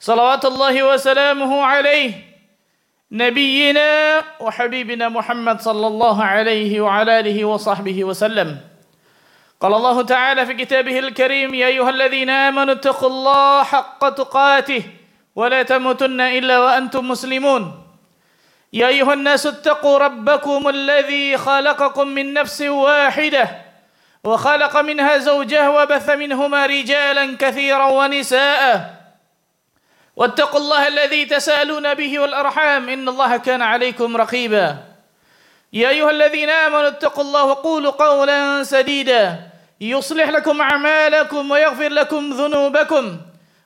صلوات الله وسلامه عليه نبينا وحبيبنا محمد صلى الله عليه وعلى آله وصحبه وسلم. قال الله تعالى في كتابه الكريم يا أيها الذين آمنوا اتقوا الله حق تقاته ولا تموتن إلا وأنتم مسلمون. يا أيها الناس اتقوا ربكم الذي خلقكم من نفس واحدة وخلق منها زوجها وبث منهما رجالا كثيرا ونساء واتقوا الله الذي تسالون به والأرحام إن الله كان عليكم رقيبا. يا أيها الذين آمنوا اتقوا الله وقولوا قولا سديدا. يصلح لكم أعمالكم ويغفر لكم ذنوبكم.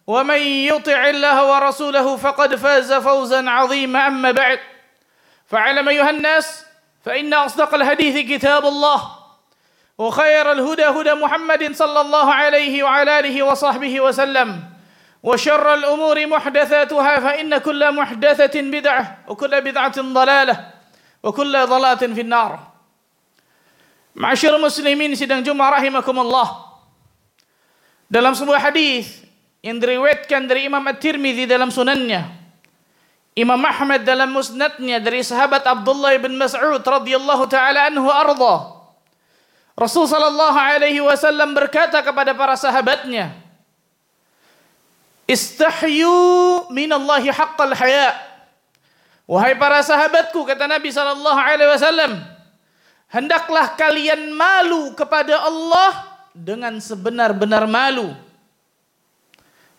ومن يطع الله ورسوله فقد فاز فوزا عظيما. أما بعد فاعلم أيها الناس فإن أصدق الحديث كتاب الله وخير الهدى هدى محمد صلى الله عليه وعلى آله وصحبه وسلم. وشر الأمور محدثاتها فإن كل محدثة بدعة وكل بدعة ضلالة وكل ضلالة في النار معاشر muslimin sidang Jumat rahimakumullah dalam sebuah hadis yang diriwayatkan dari Imam At-Tirmidzi dalam sunannya Imam Ahmad dalam musnadnya dari sahabat Abdullah bin Mas'ud radhiyallahu taala anhu arda Rasul sallallahu alaihi wasallam berkata kepada para sahabatnya Istahyu minallahi haqqal haya Wahai para sahabatku kata Nabi sallallahu alaihi wasallam hendaklah kalian malu kepada Allah dengan sebenar-benar malu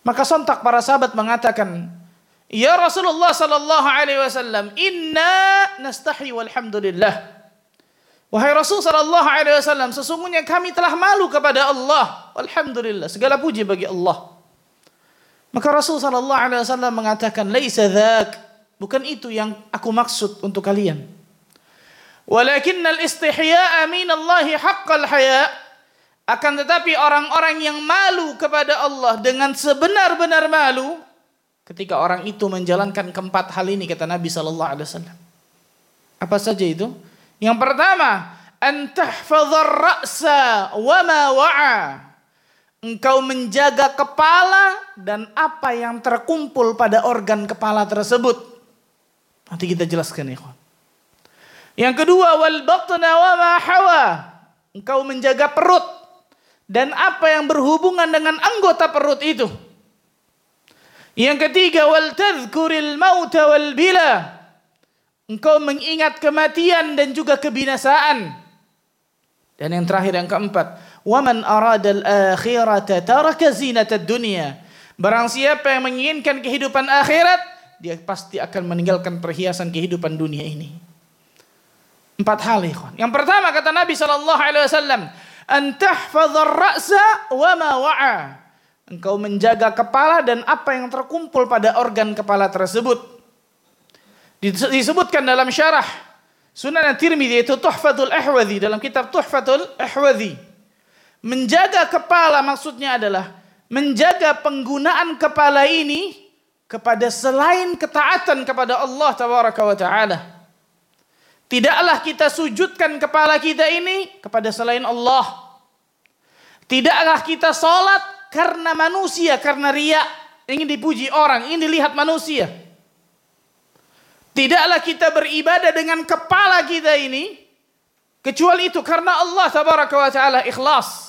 maka sontak para sahabat mengatakan Ya Rasulullah sallallahu alaihi wasallam, inna nastahi walhamdulillah. Wahai Rasul sallallahu alaihi wasallam, sesungguhnya kami telah malu kepada Allah. Alhamdulillah, segala puji bagi Allah. Maka Rasul sallallahu alaihi wasallam mengatakan, "Laisa dzak." Bukan itu yang aku maksud untuk kalian. Walakinnal istihya'a min Allah haqqal haya. Akan tetapi orang-orang yang malu kepada Allah dengan sebenar-benar malu ketika orang itu menjalankan keempat hal ini kata Nabi sallallahu alaihi wasallam. Apa saja itu? Yang pertama, an tahfazar ra'sa wa ma wa'a. Engkau menjaga kepala dan apa yang terkumpul pada organ kepala tersebut. Nanti kita jelaskan ya. Yang kedua, wal batna wa ma hawa. Engkau menjaga perut dan apa yang berhubungan dengan anggota perut itu. Yang ketiga wal tadhkuril mauta wal bila. Engkau mengingat kematian dan juga kebinasaan. Dan yang terakhir yang keempat, waman aradal akhirata taraka zinatad dunya. Barang siapa yang menginginkan kehidupan akhirat, dia pasti akan meninggalkan perhiasan kehidupan dunia ini. Empat hal ikhwan. Yang pertama kata Nabi alaihi wasallam, an tahfazar ra'sa wa. Engkau menjaga kepala dan apa yang terkumpul pada organ kepala tersebut. Disebutkan dalam syarah Sunan At-Tirmidzi itu Tuhfatul Ahwadhi dalam kitab Tuhfatul Ahwadhi. Menjaga kepala maksudnya adalah menjaga penggunaan kepala ini kepada selain ketaatan kepada Allah tabaraka wa taala. Tidaklah kita sujudkan kepala kita ini kepada selain Allah. Tidaklah kita salat karena manusia, karena ria, ingin dipuji orang, ingin dilihat manusia. Tidaklah kita beribadah dengan kepala kita ini kecuali itu karena Allah tabaraka wa taala ikhlas.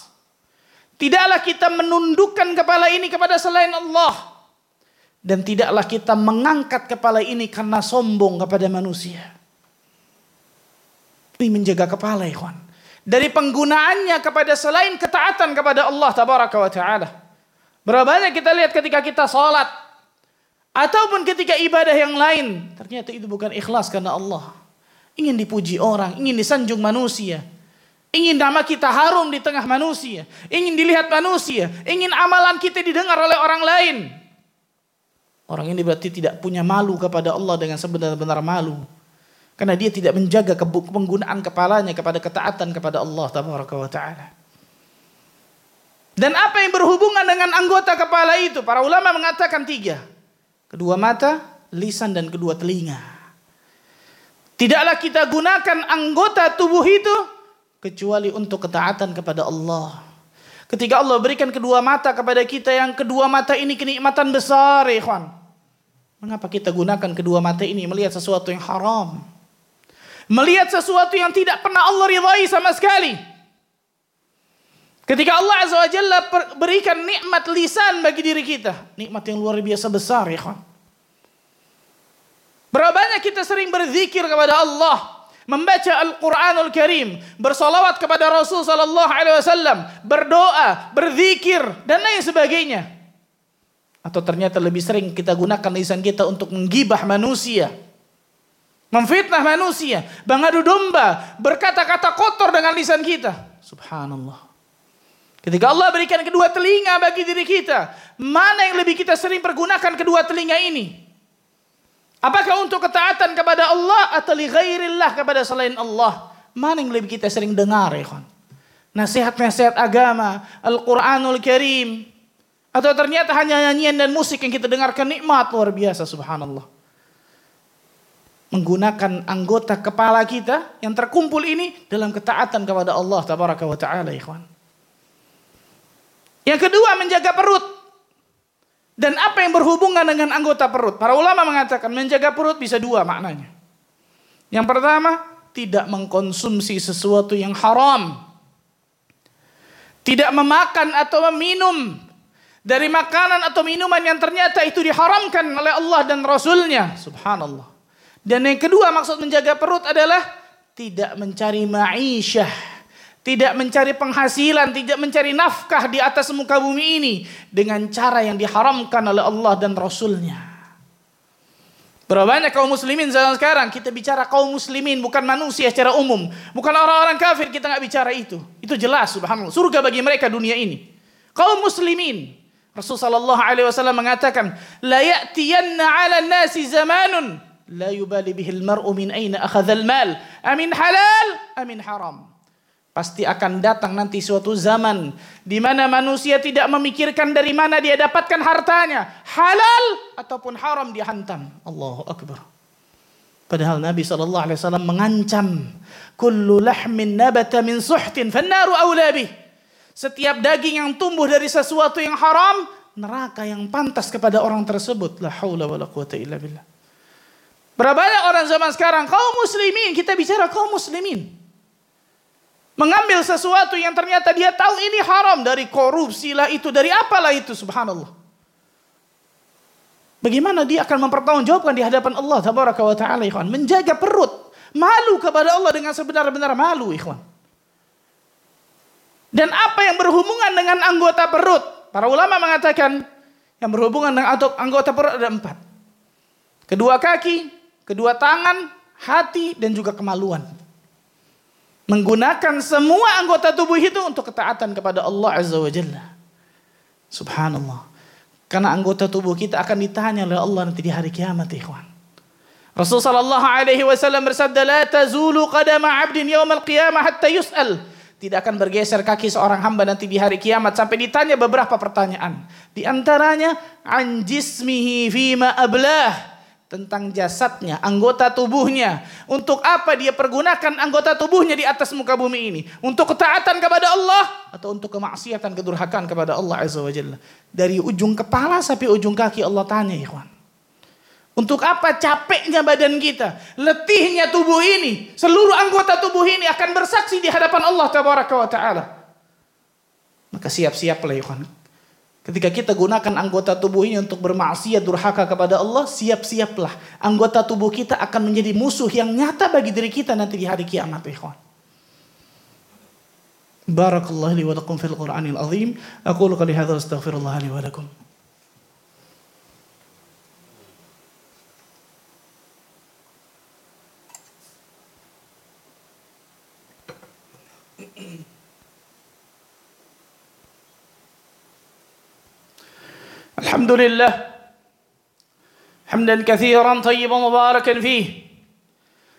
Tidaklah kita menundukkan kepala ini kepada selain Allah dan tidaklah kita mengangkat kepala ini karena sombong kepada manusia. Ini menjaga kepala, ikhwan. Dari penggunaannya kepada selain ketaatan kepada Allah tabaraka wa taala. Berapa banyak kita lihat ketika kita salat ataupun ketika ibadah yang lain, ternyata itu bukan ikhlas karena Allah. Ingin dipuji orang, ingin disanjung manusia. Ingin nama kita harum di tengah manusia. Ingin dilihat manusia. Ingin amalan kita didengar oleh orang lain. Orang ini berarti tidak punya malu kepada Allah dengan sebenar-benar malu. Karena dia tidak menjaga penggunaan kepalanya kepada ketaatan kepada Allah Taala. Dan apa yang berhubungan dengan anggota kepala itu? Para ulama mengatakan tiga. Kedua mata, lisan dan kedua telinga. Tidaklah kita gunakan anggota tubuh itu kecuali untuk ketaatan kepada Allah. Ketika Allah berikan kedua mata kepada kita yang kedua mata ini kenikmatan besar, ikhwan. Mengapa kita gunakan kedua mata ini melihat sesuatu yang haram? Melihat sesuatu yang tidak pernah Allah ridhai sama sekali. Ketika Allah Azza wa Jalla berikan nikmat lisan bagi diri kita, nikmat yang luar biasa besar, ya kawan. Berapa banyak kita sering berzikir kepada Allah, membaca Al-Qur'anul Karim, bersolawat kepada Rasul sallallahu alaihi wasallam, berdoa, berzikir dan lain sebagainya. Atau ternyata lebih sering kita gunakan lisan kita untuk menggibah manusia. Memfitnah manusia, mengadu domba, berkata-kata kotor dengan lisan kita. Subhanallah. Ketika Allah berikan kedua telinga bagi diri kita, mana yang lebih kita sering pergunakan kedua telinga ini? Apakah untuk ketaatan kepada Allah atau li ghairillah kepada selain Allah? Mana yang lebih kita sering dengar ya kan? Nasihat-nasihat agama, Al-Quranul Karim. Atau ternyata hanya nyanyian dan musik yang kita dengarkan nikmat luar biasa subhanallah. Menggunakan anggota kepala kita yang terkumpul ini dalam ketaatan kepada Allah tabaraka wa ta'ala ikhwan. Yang kedua menjaga perut. Dan apa yang berhubungan dengan anggota perut? Para ulama mengatakan menjaga perut bisa dua maknanya. Yang pertama, tidak mengkonsumsi sesuatu yang haram. Tidak memakan atau meminum dari makanan atau minuman yang ternyata itu diharamkan oleh Allah dan Rasulnya. Subhanallah. Dan yang kedua maksud menjaga perut adalah tidak mencari ma'isyah tidak mencari penghasilan, tidak mencari nafkah di atas muka bumi ini dengan cara yang diharamkan oleh Allah dan Rasulnya. Berapa banyak kaum muslimin zaman sekarang kita bicara kaum muslimin bukan manusia secara umum, bukan orang-orang kafir kita nggak bicara itu. Itu jelas subhanallah. Surga bagi mereka dunia ini. Kaum muslimin. Rasulullah sallallahu alaihi wasallam mengatakan, "La ya'tiyanna 'ala nasi zamanun la yubali bihi al-mar'u min aina akhadha al-mal, amin halal, amin haram." Pasti akan datang nanti suatu zaman di mana manusia tidak memikirkan dari mana dia dapatkan hartanya, halal ataupun haram dihantam. Allahu akbar. Padahal Nabi sallallahu alaihi wasallam mengancam, "Kullu lahmin nabata min suhtin fannaru aula bih." Setiap daging yang tumbuh dari sesuatu yang haram, neraka yang pantas kepada orang tersebut. La haula wala quwata illa billah. Berapa banyak orang zaman sekarang kaum muslimin, kita bicara kaum muslimin mengambil sesuatu yang ternyata dia tahu ini haram dari korupsi lah itu dari apalah itu subhanallah. Bagaimana dia akan mempertanggungjawabkan di hadapan Allah tabaraka wa taala ikhwan? Menjaga perut malu kepada Allah dengan sebenar-benar malu ikhwan. Dan apa yang berhubungan dengan anggota perut? Para ulama mengatakan yang berhubungan dengan anggota perut ada empat. Kedua kaki kedua tangan hati dan juga kemaluan menggunakan semua anggota tubuh itu untuk ketaatan kepada Allah Azza wa Jalla. Subhanallah. Karena anggota tubuh kita akan ditanya oleh Allah nanti di hari kiamat, ikhwan. Rasul sallallahu alaihi wasallam bersabda, "La tazulu qadama 'abdin al qiyamah hatta yus'al." Tidak akan bergeser kaki seorang hamba nanti di hari kiamat sampai ditanya beberapa pertanyaan. Di antaranya, "An jismihi fima ablah." Tentang jasadnya, anggota tubuhnya. Untuk apa dia pergunakan anggota tubuhnya di atas muka bumi ini? Untuk ketaatan kepada Allah atau untuk kemaksiatan, kedurhakaan kepada Allah Azza wa Jalla. Dari ujung kepala sampai ujung kaki Allah tanya, ikhwan. Untuk apa capeknya badan kita, letihnya tubuh ini, seluruh anggota tubuh ini akan bersaksi di hadapan Allah Taala. Maka siap-siaplah ikhwan Ketika kita gunakan anggota tubuh ini untuk bermaksiat durhaka kepada Allah, siap-siaplah. Anggota tubuh kita akan menjadi musuh yang nyata bagi diri kita nanti di hari kiamat, ikhwan. Barakallahu li wa lakum fil Qur'anil azim. Aku qali hadza astaghfirullah. الحمد لله حمدا كثيرا طيبا مباركا فيه.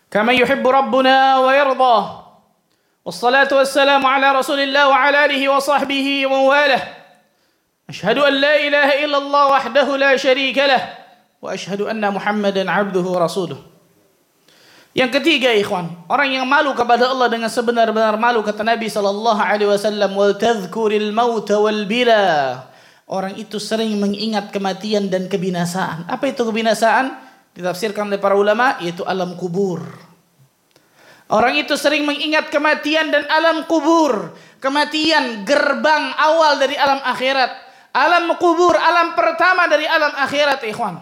كما يحب ربنا ويرضى والصلاة والسلام على رسول الله وعلى آله وصحبه ومن والاه. أشهد أن لا إله إلا الله وحده لا شريك له. وأشهد أن محمدا عبده ورسوله. Yang ketiga ikhwan, orang yang malu kepada Allah dengan sebenar-benar malu kata Nabi sallallahu alaihi wasallam wal tadhkuril maut wal bila. Orang itu sering mengingat kematian dan kebinasaan. Apa itu kebinasaan? Ditafsirkan oleh para ulama yaitu alam kubur. Orang itu sering mengingat kematian dan alam kubur. Kematian gerbang awal dari alam akhirat. Alam kubur, alam pertama dari alam akhirat ikhwan.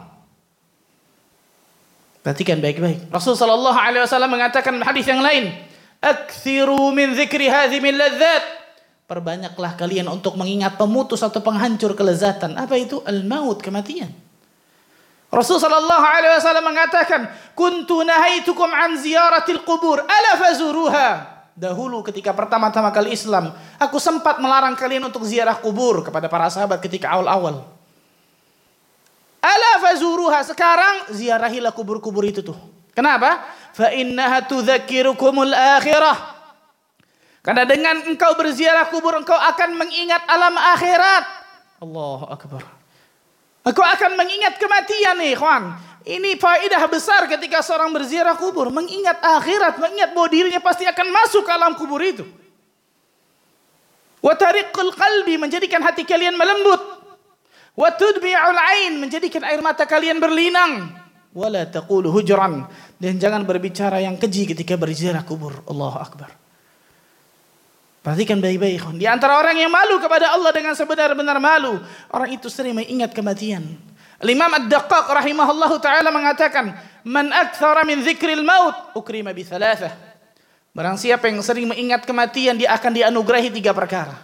Perhatikan baik-baik. Rasul sallallahu alaihi wasallam mengatakan hadis yang lain, "Aktsiru min dzikri ladzat." Perbanyaklah kalian untuk mengingat pemutus atau penghancur kelezatan. Apa itu? Al-maut, kematian. Rasul sallallahu alaihi wasallam mengatakan, "Kuntu nahaitukum an ziyaratil qubur, ala fazuruha." Dahulu ketika pertama-tama kali Islam, aku sempat melarang kalian untuk ziarah kubur kepada para sahabat ketika awal-awal. Ala fazuruha. Sekarang ziarahilah kubur-kubur itu tuh. Kenapa? Fa innaha tudzakirukumul akhirah. Karena dengan engkau berziarah kubur engkau akan mengingat alam akhirat. Allahu akbar. Engkau akan mengingat kematian nih, kawan. Ini faedah besar ketika seorang berziarah kubur, mengingat akhirat, mengingat bahwa dirinya pasti akan masuk ke alam kubur itu. Wa tariqul qalbi menjadikan hati kalian melembut. Wa tudbi'ul ain menjadikan air mata kalian berlinang. Wala taqulu hujran dan jangan berbicara yang keji ketika berziarah kubur. Allahu akbar. Perhatikan baik-baik. Di antara orang yang malu kepada Allah dengan sebenar-benar malu, orang itu sering mengingat kematian. Imam Ad-Daqqaq rahimahullahu taala mengatakan, "Man aktsara min dzikril maut ukrima bi thalathah." Barang siapa yang sering mengingat kematian, dia akan dianugerahi tiga perkara.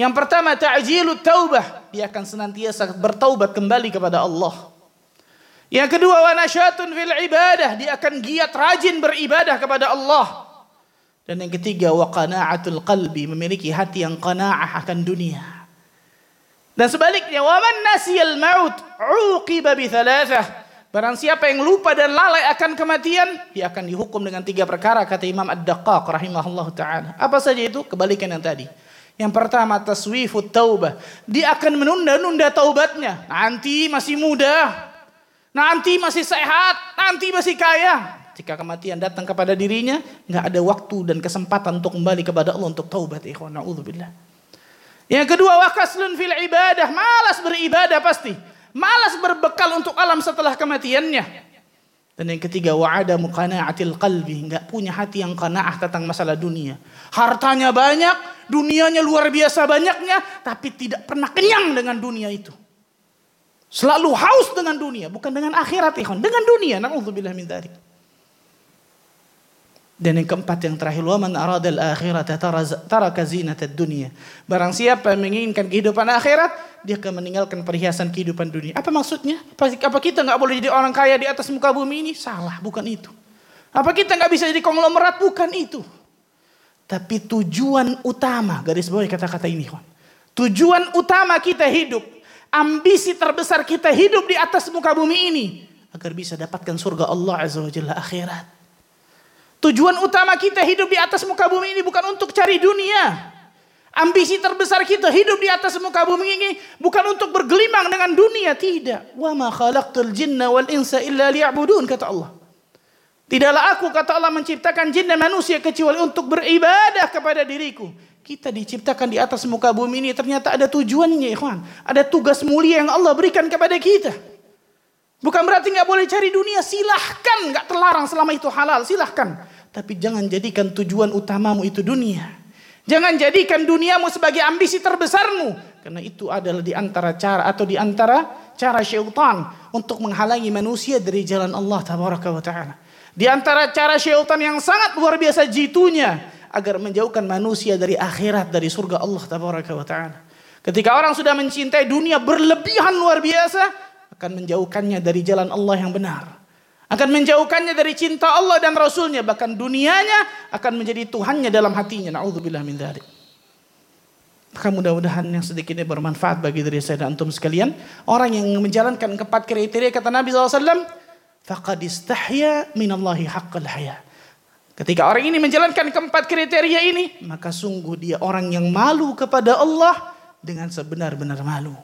Yang pertama ta'jilut taubah, dia akan senantiasa bertaubat kembali kepada Allah. Yang kedua wa nasyatun fil ibadah, dia akan giat rajin beribadah kepada Allah. Dan yang ketiga wa qana'atul qalbi, memiliki hati yang qanaah akan dunia. Dan sebaliknya wa man nasiyal maut uqiba bi thalathah. Barang siapa yang lupa dan lalai akan kematian, dia akan dihukum dengan tiga perkara kata Imam Ad-Daqqaq rahimahullah taala. Apa saja itu? Kebalikan yang tadi. Yang pertama taswifut taubah. Dia akan menunda-nunda taubatnya. Nanti masih muda. Nanti masih sehat. Nanti masih kaya. Jika kematian datang kepada dirinya, nggak ada waktu dan kesempatan untuk kembali kepada Allah untuk taubat. Ikhwan, na'udzubillah. Yang kedua, wakaslun fil ibadah. Malas beribadah pasti. Malas berbekal untuk alam setelah kematiannya. Dan yang ketiga wa'ada muqana'atil qalbi, enggak punya hati yang qanaah tentang masalah dunia. Hartanya banyak, dunianya luar biasa banyaknya, tapi tidak pernah kenyang dengan dunia itu. Selalu haus dengan dunia, bukan dengan akhirat, ikhwan, dengan dunia. Nauzubillah min dzalik. Dan yang keempat yang terakhir, wa man aradal akhirata taraka zinatad dunia. Barang siapa yang menginginkan kehidupan akhirat, dia akan meninggalkan perhiasan kehidupan dunia. Apa maksudnya? Apa kita nggak boleh jadi orang kaya di atas muka bumi ini? Salah, bukan itu. Apa kita nggak bisa jadi konglomerat? Bukan itu. Tapi tujuan utama, garis bawah kata-kata ini. Tujuan utama kita hidup, ambisi terbesar kita hidup di atas muka bumi ini. Agar bisa dapatkan surga Allah Azza wa Jalla akhirat. Tujuan utama kita hidup di atas muka bumi ini bukan untuk cari dunia. Ambisi terbesar kita hidup di atas muka bumi ini bukan untuk bergelimang dengan dunia, tidak. Wa ma khalaqtul jinna wal insa illa liya'budun kata Allah. Tidaklah aku kata Allah menciptakan jin dan manusia kecuali untuk beribadah kepada diriku. Kita diciptakan di atas muka bumi ini ternyata ada tujuannya, ikhwan. Ada tugas mulia yang Allah berikan kepada kita. Bukan berarti nggak boleh cari dunia, silahkan, nggak terlarang selama itu halal, silahkan. Tapi jangan jadikan tujuan utamamu itu dunia. Jangan jadikan duniamu sebagai ambisi terbesarmu. Karena itu adalah di antara cara atau di antara cara syaitan untuk menghalangi manusia dari jalan Allah taala. Di antara cara syaitan yang sangat luar biasa jitunya agar menjauhkan manusia dari akhirat dari surga Allah tabaraka wa taala. Ketika orang sudah mencintai dunia berlebihan luar biasa akan menjauhkannya dari jalan Allah yang benar akan menjauhkannya dari cinta Allah dan Rasulnya bahkan dunianya akan menjadi Tuhannya dalam hatinya naudzubillah min dzalik Maka mudah-mudahan yang sedikit ini bermanfaat bagi diri saya dan antum sekalian. Orang yang menjalankan keempat kriteria kata Nabi SAW, faqad istahya minallahi haqqal haya. Ketika orang ini menjalankan keempat kriteria ini, maka sungguh dia orang yang malu kepada Allah dengan sebenar-benar malu.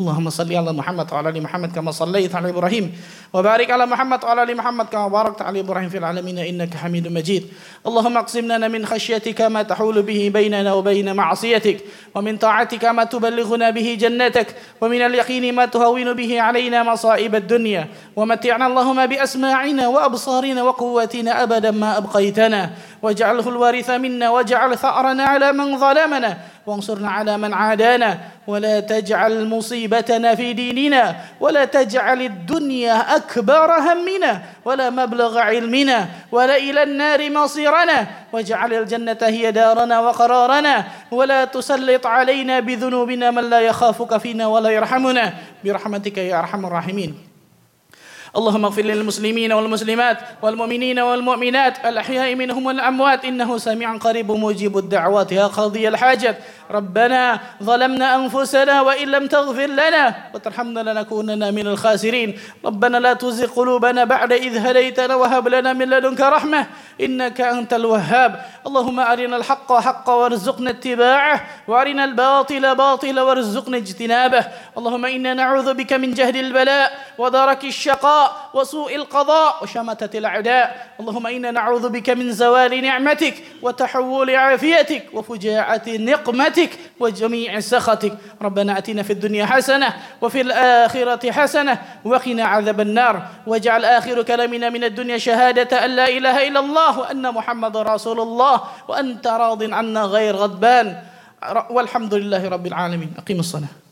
اللهم صل على محمد وعلى آل محمد كما صليت على إبراهيم وبارك على محمد وعلى آل محمد كما باركت على إبراهيم في العالمين إنك حميد مجيد. اللهم اقسم لنا من خشيتك ما تحول به بيننا وبين معصيتك ومن طاعتك ما تبلغنا به جنتك ومن اليقين ما تهون به علينا مصائب الدنيا. ومتعنا اللهم بأسماعنا وأبصارنا وقواتنا أبدا ما أبقيتنا. واجعله الوارث منا واجعل ثأرنا على من ظلمنا. وانصرنا على من عادانا ولا تجعل مصيبتنا في ديننا ولا تجعل الدنيا أكبر همنا ولا مبلغ علمنا ولا إلى النار مصيرنا. واجعل الجنة هي دارنا وقرارنا ولا تسلط علينا بذنوبنا من لا يخافك فينا ولا يرحمنا. برحمتك يا أرحم الراحمين. اللهم اغفر للمسلمين والمسلمات والمؤمنين والمؤمنات الأحياء منهم والأموات إنه سميع قريب مجيب الدعوات يا قاضي الحاجات ربنا ظلمنا أنفسنا وإن لم تغفر لنا وترحمنا لنكونن من الخاسرين. ربنا لا تزغ قلوبنا بعد إذ هديتنا وهب لنا من لدنك رحمة إنك أنت الوهاب. اللهم أرنا الحق حقا وارزقنا اتباعه وأرنا الباطل باطلا وارزقنا اجتنابه. اللهم إنا نعوذ بك من جهد البلاء ودرك الشقاء وسوء القضاء وشمتة الأعداء. اللهم إنا نعوذ بك من زوال نعمتك وتحول عافيتك وفجاعة نقمتك وجميع سخطك. ربنا أتنا في الدنيا حسنة وفي الآخرة حسنة وقنا عذاب النار. واجعل آخر كلامنا من الدنيا شهادة أن لا إله إلا الله وأن محمد رسول الله وأنت راض عنا غير غضبان. والحمد لله رب العالمين. أقيم الصلاة.